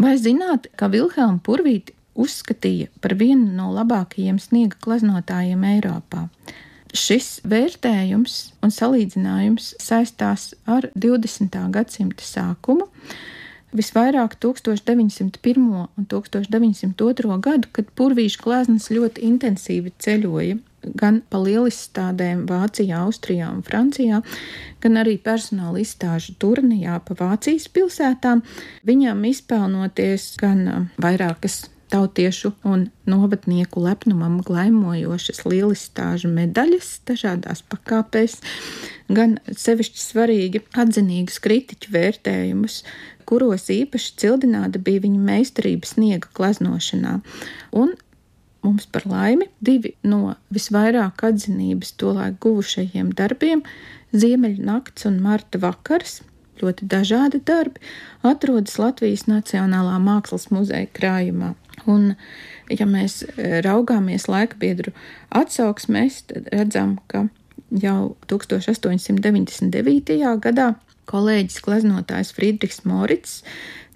Vai zināt, ka Vilhelmu Purvīti uzskatīja par vienu no labākajiem sniega glaznotājiem Eiropā? Šis vērtējums un salīdzinājums saistās ar 20. gadsimta sākumu, visvairāk 1901. un 1902. gadu, kad purvīšu gleznas ļoti intensīvi ceļoja gan pa lielizstādēm Vācijā, Austrijā un Francijā, gan arī personāla izstāžu turnijā pa Vācijas pilsētām, viņam izpelnoties gan uh, vairākas tautiešu un novadnieku lepnumam glaimojošas lielistāžu medaļas dažādās pakāpēs, gan sevišķi svarīgi atzinīgus kritiķu vērtējumus, kuros īpaši cildināta bija viņa meistarība sniega gleznošanā. Un mums par laimi divi no visvairāk atzinības tolaik guvušajiem darbiem - Ziemeļa nakts un Marta vakars, ļoti dažādi darbi, atrodas Latvijas Nacionālā Mākslas muzeja krājumā. Un, ja mēs e, raugāmies laikbiedru atsauksmēs, tad redzam, ka jau 1899. gadā kolēģis gleznotājs Friedrichs Morits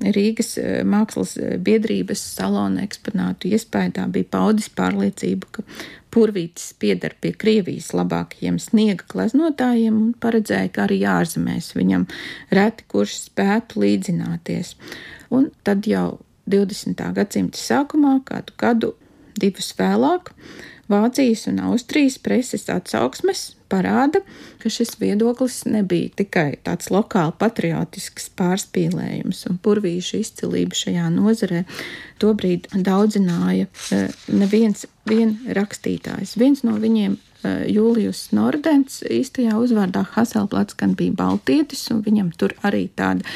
Rīgas eh, mākslas eh, biedrības salona eksponātu iespējā bija paudis pārliecību, ka Purvītis pieder pie Krievijas labākajiem sniega gleznotājiem un paredzēja, ka arī ārzemēs viņam reti kurš spētu līdzināties. Un tad jau 20. gadsimta sākumā, kādu gadu, divus vēlāk, Vācijas un Austrijas preses atsauksmes parāda, ka šis viedoklis nebija tikai tāds lokāli patriotisks pārspīlējums, un purvīšu izcilība šajā nozarē tobrīd daudzināja eh, neviens vien rakstītājs. Viens no viņiem Eh, Jūlijus Nordens īstajā uzvārdā Haselplats gan bija baltietis, un viņam tur arī tāda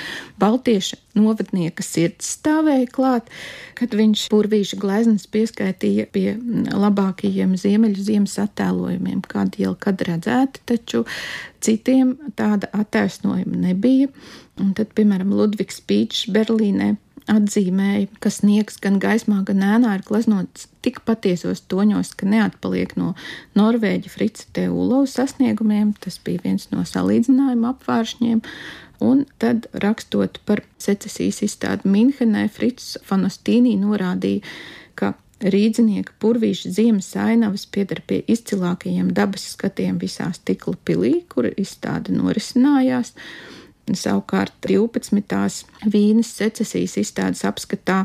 baltieša novadnieka sirds stāvēja klāt, kad viņš purvīša gleznas pieskaitīja pie mm, labākajiem ziemeļu ziemas attēlojumiem, kādi jau kad redzēti, taču citiem tāda attaisnojuma nebija. Un tad, piemēram, Ludvigs Pīčs Berlīnē atzīmēja, ka sniegs gan gaismā, gan ēnā ir gleznots tik patiesos toņos, ka neatpaliek no Norvēģa Frica Teulova sasniegumiem. Tas bija viens no salīdzinājuma apvāršņiem. Un tad, rakstot par secesijas izstādi Minhenē, Frits Fanostīnī norādīja, rīdzinieka purvīša ziemas ainavas pieder pie izcilākajiem dabas skatiem visā stikla pilī, kur izstāde norisinājās. Savukārt 12. vīnas secesijas izstādes apskatā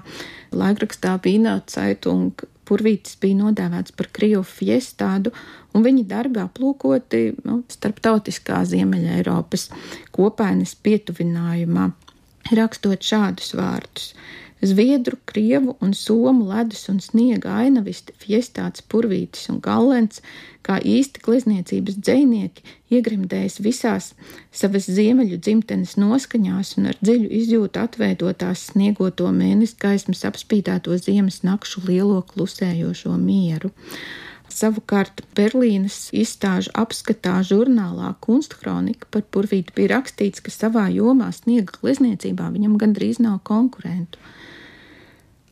laikrakstā Vīnā Caitung Purvītis bija nodēvēts par Krievu fiestādu, un viņa darbi aplūkoti nu, starptautiskā Ziemeļa Eiropas kopainas pietuvinājumā, rakstot šādus vārdus. Zviedru, krievu un somu ledus un sniega ainavisti, fiestāts, purvītis un gallens, kā īsti glezniecības dzēnieki, iegrimdējis visās savas ziemeļu dzimtenes noskaņās un ar dziļu izjūtu atveidotās sniegoto mēnesi gaismas apspīdēto ziemas nakšu lielo klusējošo mieru. Savukārt Berlīnas izstāžu apskatā žurnālā Kunstkronika par Purvītu bija rakstīts, ka savā jomā sniega glezniecībā viņam gandrīz nav konkurentu.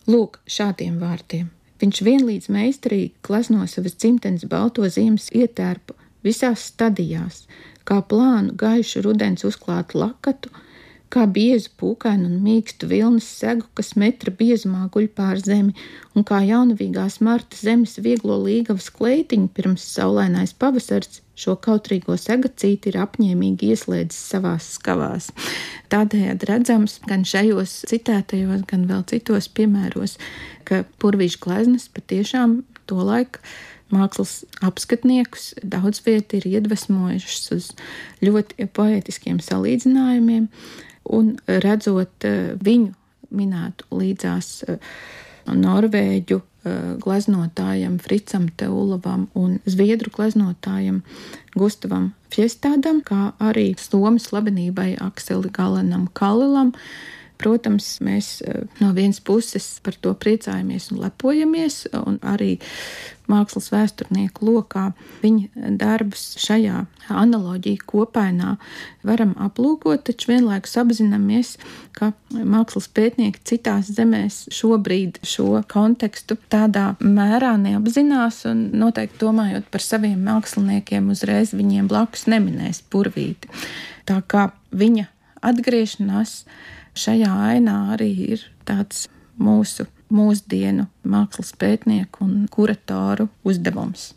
Lūk, šādiem vārtiem. Viņš vienlīdz meistarīgi glezno savas dzimtenes balto ziemas ietērpu visās stadijās, kā plānu gaišu rudens uzklātu lakatu, kā biezu pūkainu un mīkstu vilnas segu, kas metra biezumā guļ pār zemi, un kā jaunavīgās marta zemes vieglo līgavas kleitiņu pirms saulainais pavasars šo kautrīgo segacīti ir apņēmīgi ieslēdzis savās skavās. Tādējādi redzams gan šajos citētajos, gan vēl citos piemēros, ka purvīša gleznas patiešām to laiku mākslas apskatniekus daudz viet ir iedvesmojušas uz ļoti poetiskiem salīdzinājumiem, un redzot eh, viņu minētu līdzās eh, Norvēģu eh, gleznotājam Fricam Teulavam un Zviedru gleznotājam Gustavam Fjestādam, kā arī Somas slavenībai Akseli Galenam Kalilam, Protams, mēs eh, no vienas puses par to priecājamies un lepojamies, un arī mākslas vēsturnieku lokā viņa darbus šajā analoģija kopainā varam aplūkot, taču vienlaikus apzināmies, ka mākslas pētnieki citās zemēs šobrīd šo kontekstu tādā mērā neapzinās un noteikti domājot par saviem māksliniekiem uzreiz viņiem blakus neminēs purvīti. Tā kā viņa atgriešanās šajā ainā arī ir tāds mūsu mūsdienu mākslas pētnieku un kuratoru uzdevums.